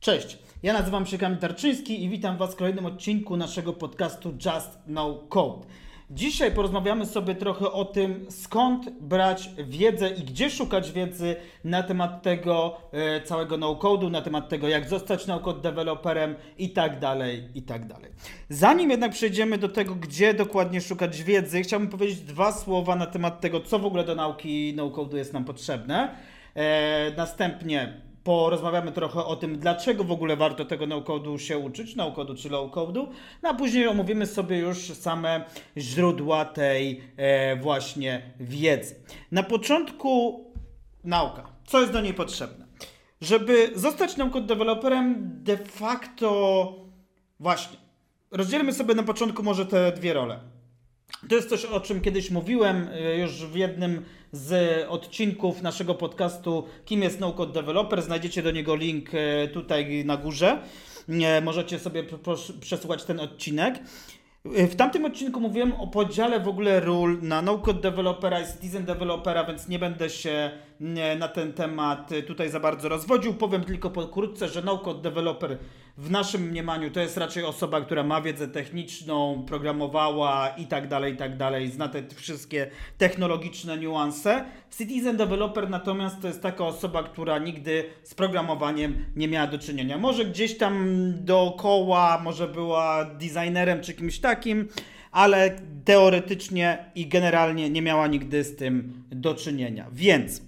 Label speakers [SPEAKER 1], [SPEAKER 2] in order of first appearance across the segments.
[SPEAKER 1] Cześć, ja nazywam się Kamil Tarczyński i witam Was w kolejnym odcinku naszego podcastu Just No Code. Dzisiaj porozmawiamy sobie trochę o tym, skąd brać wiedzę i gdzie szukać wiedzy na temat tego e, całego no-code'u, na temat tego, jak zostać no-code deweloperem i tak dalej, i tak dalej. Zanim jednak przejdziemy do tego, gdzie dokładnie szukać wiedzy, chciałbym powiedzieć dwa słowa na temat tego, co w ogóle do nauki no-code'u jest nam potrzebne. E, następnie porozmawiamy trochę o tym, dlaczego w ogóle warto tego no-code'u się uczyć, no-code'u czy low-code'u, no a później omówimy sobie już same źródła tej e, właśnie wiedzy. Na początku nauka. Co jest do niej potrzebne? Żeby zostać no-code deweloperem, de facto właśnie rozdzielmy sobie na początku może te dwie role. To jest coś, o czym kiedyś mówiłem e, już w jednym z odcinków naszego podcastu Kim jest No Code Developer. Znajdziecie do niego link e, tutaj na górze. E, możecie sobie przesłuchać ten odcinek. W tamtym odcinku mówiłem o podziale w ogóle ról na no-code developera i citizen developera, więc nie będę się na ten temat tutaj za bardzo rozwodził. Powiem tylko pokrótce, że no-code developer w naszym mniemaniu to jest raczej osoba, która ma wiedzę techniczną, programowała i tak dalej, i tak dalej, zna te wszystkie technologiczne niuanse. Citizen developer natomiast to jest taka osoba, która nigdy z programowaniem nie miała do czynienia. Może gdzieś tam dookoła, może była designerem czy kimś takim, ale teoretycznie i generalnie nie miała nigdy z tym do czynienia. Więc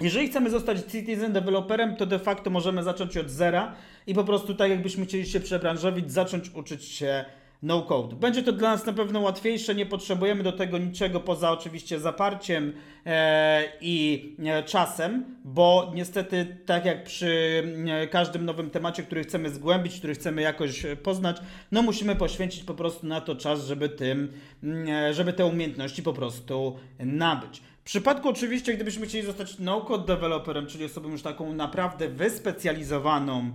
[SPEAKER 1] jeżeli chcemy zostać citizen developerem, to de facto możemy zacząć od zera i po prostu tak jakbyśmy chcieli się przebranżowić, zacząć uczyć się no code. Będzie to dla nas na pewno łatwiejsze, nie potrzebujemy do tego niczego poza oczywiście zaparciem e, i e, czasem, bo niestety tak jak przy e, każdym nowym temacie, który chcemy zgłębić, który chcemy jakoś poznać, no musimy poświęcić po prostu na to czas, żeby tym, e, żeby te umiejętności po prostu nabyć. W przypadku oczywiście, gdybyśmy chcieli zostać no-code developerem, czyli osobą już taką naprawdę wyspecjalizowaną e,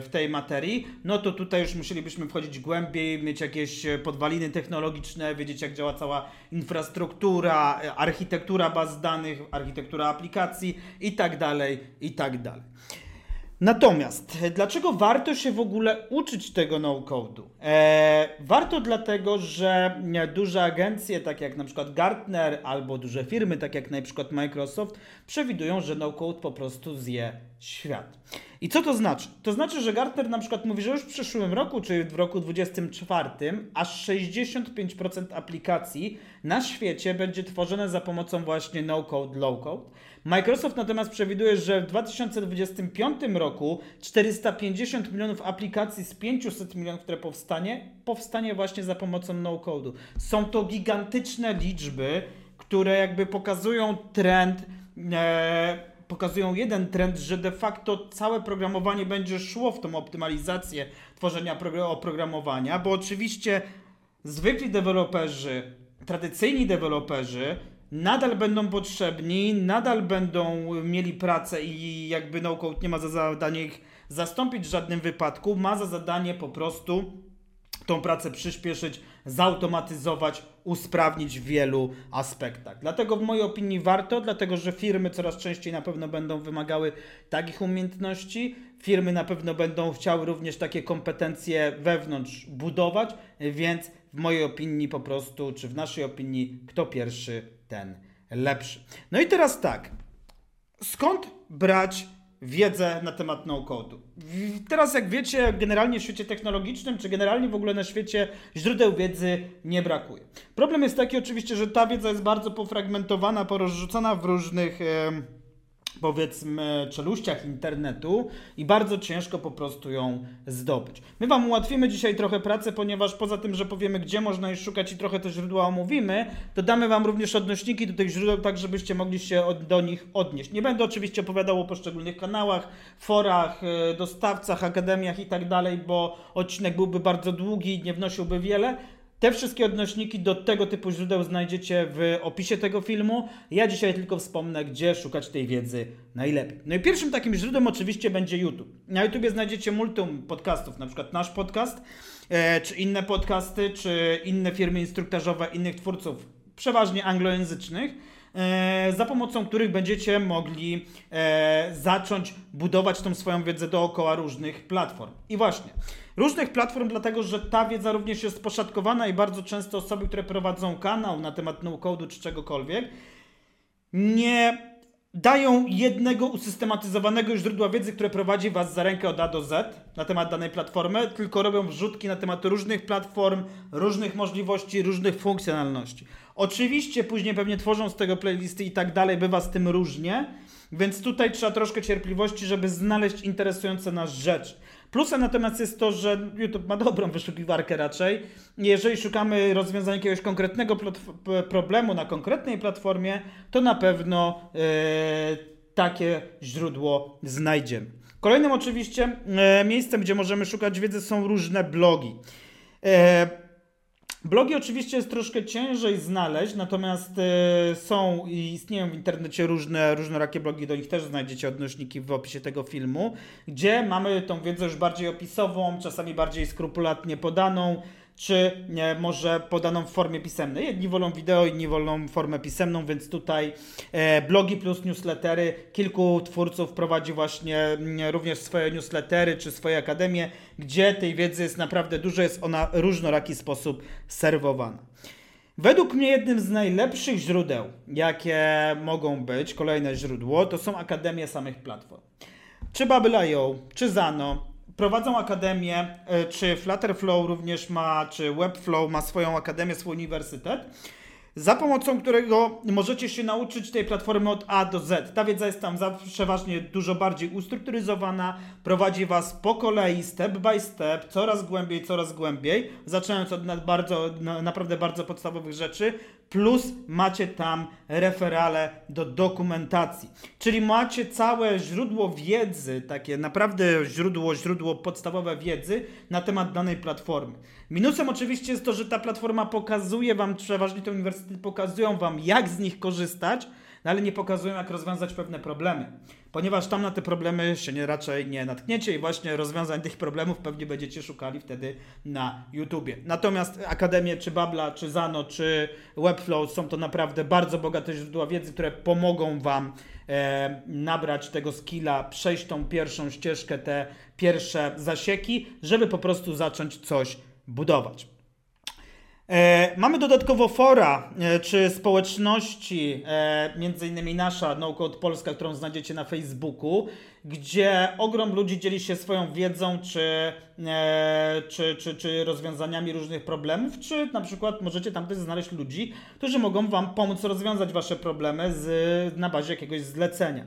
[SPEAKER 1] w tej materii, no to tutaj już musielibyśmy wchodzić głębiej, mieć jakieś podwaliny technologiczne, wiedzieć jak działa cała infrastruktura, architektura baz danych, architektura aplikacji i tak dalej, i tak dalej. Natomiast dlaczego warto się w ogóle uczyć tego no-code'u? E, warto dlatego, że duże agencje, tak jak na przykład Gartner, albo duże firmy, tak jak na przykład Microsoft, przewidują, że no-code po prostu zje świat. I co to znaczy? To znaczy, że Gartner na przykład mówi, że już w przyszłym roku, czyli w roku 2024, aż 65% aplikacji na świecie będzie tworzone za pomocą właśnie no-code, low-code. Microsoft natomiast przewiduje, że w 2025 roku 450 milionów aplikacji z 500 milionów, które powstanie, powstanie właśnie za pomocą no-code'u. Są to gigantyczne liczby, które jakby pokazują trend. E, pokazują jeden trend, że de facto całe programowanie będzie szło w tą optymalizację tworzenia oprogramowania, bo oczywiście zwykli deweloperzy, tradycyjni deweloperzy nadal będą potrzebni, nadal będą mieli pracę i jakby no nie ma za zadanie ich zastąpić w żadnym wypadku, ma za zadanie po prostu tą pracę przyspieszyć, zautomatyzować, usprawnić w wielu aspektach. Dlatego w mojej opinii warto, dlatego że firmy coraz częściej na pewno będą wymagały takich umiejętności. Firmy na pewno będą chciały również takie kompetencje wewnątrz budować, więc w mojej opinii po prostu, czy w naszej opinii, kto pierwszy, ten lepszy. No i teraz tak. Skąd brać wiedzę na temat no-code'u. Teraz, jak wiecie, generalnie w świecie technologicznym, czy generalnie w ogóle na świecie źródeł wiedzy nie brakuje. Problem jest taki oczywiście, że ta wiedza jest bardzo pofragmentowana, porozrzucona w różnych powiedzmy czeluściach internetu i bardzo ciężko po prostu ją zdobyć. My Wam ułatwimy dzisiaj trochę pracę, ponieważ poza tym, że powiemy gdzie można je szukać i trochę te źródła omówimy, to damy Wam również odnośniki do tych źródeł, tak żebyście mogli się do nich odnieść. Nie będę oczywiście opowiadał o poszczególnych kanałach, forach, e, dostawcach, akademiach i tak dalej, bo odcinek byłby bardzo długi i nie wnosiłby wiele, te wszystkie odnośniki do tego typu źródeł znajdziecie w opisie tego filmu. Ja dzisiaj tylko wspomnę, gdzie szukać tej wiedzy najlepiej. No i pierwszym takim źródłem oczywiście będzie YouTube. Na YouTubie znajdziecie multum podcastów, na przykład nasz podcast, e, czy inne podcasty, czy inne firmy instruktażowe innych twórców, przeważnie anglojęzycznych. e, za pomocą których będziecie mogli e, zacząć budować tą swoją wiedzę dookoła różnych platform. I właśnie, różnych platform, dlatego że ta wiedza również jest poszatkowana i bardzo często osoby, które prowadzą kanał na temat no-code'u czy czegokolwiek, nie dają jednego usystematyzowanego źródła wiedzy, które prowadzi Was za rękę od A do Z na temat danej platformy, tylko robią wrzutki na temat różnych platform, różnych możliwości, różnych funkcjonalności. Oczywiście później pewnie tworzą z tego playlisty i tak dalej, bywa z tym różnie, więc tutaj trzeba troszkę cierpliwości, żeby znaleźć interesujące nas rzeczy. Plusem natomiast jest to, że YouTube ma dobrą wyszukiwarkę raczej. Jeżeli szukamy rozwiązania jakiegoś konkretnego problemu na konkretnej platformie, to na pewno yy, takie źródło znajdziemy. Kolejnym oczywiście yy, miejscem, gdzie możemy szukać wiedzy są różne blogi. Yy, Blogi oczywiście jest troszkę ciężej znaleźć, natomiast y, są i istnieją w internecie różne, różnorakie blogi, do nich też znajdziecie odnośniki w opisie tego filmu, gdzie mamy tą wiedzę już bardziej opisową, czasami bardziej skrupulatnie podaną, czy może podaną w formie pisemnej. Jedni wolą wideo, inni wolą formę pisemną, więc tutaj e, blogi plus newslettery. Kilku twórców prowadzi właśnie mm, również swoje newslettery czy swoje akademie, gdzie tej wiedzy jest naprawdę dużo, jest ona w różnoraki sposób serwowana. Według mnie jednym z najlepszych źródeł, jakie mogą być, kolejne źródło, to są akademie samych platform. Czy Babel.io, czy Zano, prowadzą akademię, e, czy Flutterflow również ma, czy Webflow ma swoją akademię, swój uniwersytet, za pomocą którego możecie się nauczyć tej platformy od A do Z. Ta wiedza jest tam przeważnie dużo bardziej ustrukturyzowana, prowadzi Was po kolei, step by step, coraz głębiej, coraz głębiej, zaczynając od bardzo, naprawdę bardzo podstawowych rzeczy, plus macie tam referale do dokumentacji. Czyli macie całe źródło wiedzy, takie naprawdę źródło, źródło podstawowe wiedzy na temat danej platformy. Minusem oczywiście jest to, że ta platforma pokazuje Wam, przeważnie te uniwersytety pokazują Wam, jak z nich korzystać, no ale nie pokazują, jak rozwiązać pewne problemy. Ponieważ tam na te problemy się nie, raczej nie natkniecie i właśnie rozwiązań tych problemów pewnie będziecie szukali wtedy na YouTubie. Natomiast Akademie, czy Babla, czy Zano, czy Webflow są to naprawdę bardzo bogate źródła wiedzy, które pomogą Wam e, nabrać tego skilla, przejść tą pierwszą ścieżkę, te pierwsze zasieki, żeby po prostu zacząć coś budować. E, mamy dodatkowo fora e, czy społeczności, e, między innymi nasza NoCode Polska, którą znajdziecie na Facebooku, gdzie ogrom ludzi dzieli się swoją wiedzą czy, czy, czy, czy rozwiązaniami różnych problemów, czy na przykład możecie tam też znaleźć ludzi, którzy mogą Wam pomóc rozwiązać Wasze problemy z, na bazie jakiegoś zlecenia.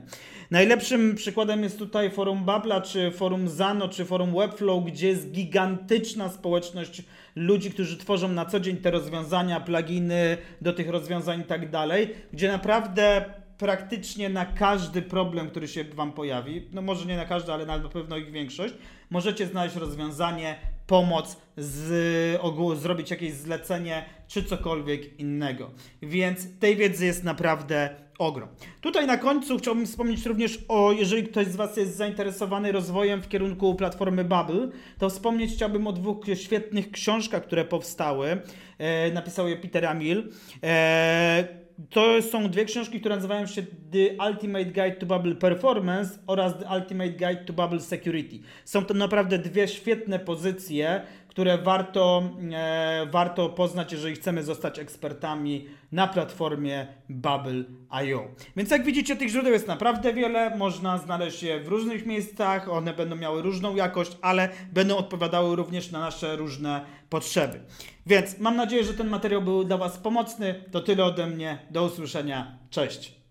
[SPEAKER 1] Najlepszym przykładem jest tutaj forum Babla, czy forum Zano, czy forum Webflow, gdzie jest gigantyczna społeczność ludzi, którzy tworzą na co dzień te rozwiązania, pluginy do tych rozwiązań i tak dalej, gdzie naprawdę praktycznie na każdy problem, który się Wam pojawi, no może nie na każdy, ale na pewno ich większość, możecie znaleźć rozwiązanie, pomoc, z, ogół, zrobić jakieś zlecenie czy cokolwiek innego. Więc tej wiedzy jest naprawdę ogrom. Tutaj na końcu chciałbym wspomnieć również o, jeżeli ktoś z Was jest zainteresowany rozwojem w kierunku platformy Bubble, to wspomnieć chciałbym o dwóch świetnych książkach, które powstały. E, napisał je Peter Amil. E, to są dwie książki, które nazywają się The Ultimate Guide to Bubble Performance oraz The Ultimate Guide to Bubble Security. Są to naprawdę dwie świetne pozycje, które warto, e, warto poznać, jeżeli chcemy zostać ekspertami na platformie Bubble.io. Więc jak widzicie, tych źródeł jest naprawdę wiele, można znaleźć je w różnych miejscach, one będą miały różną jakość, ale będą odpowiadały również na nasze różne potrzeby. Więc mam nadzieję, że ten materiał był dla Was pomocny. To tyle ode mnie. Do usłyszenia. Cześć.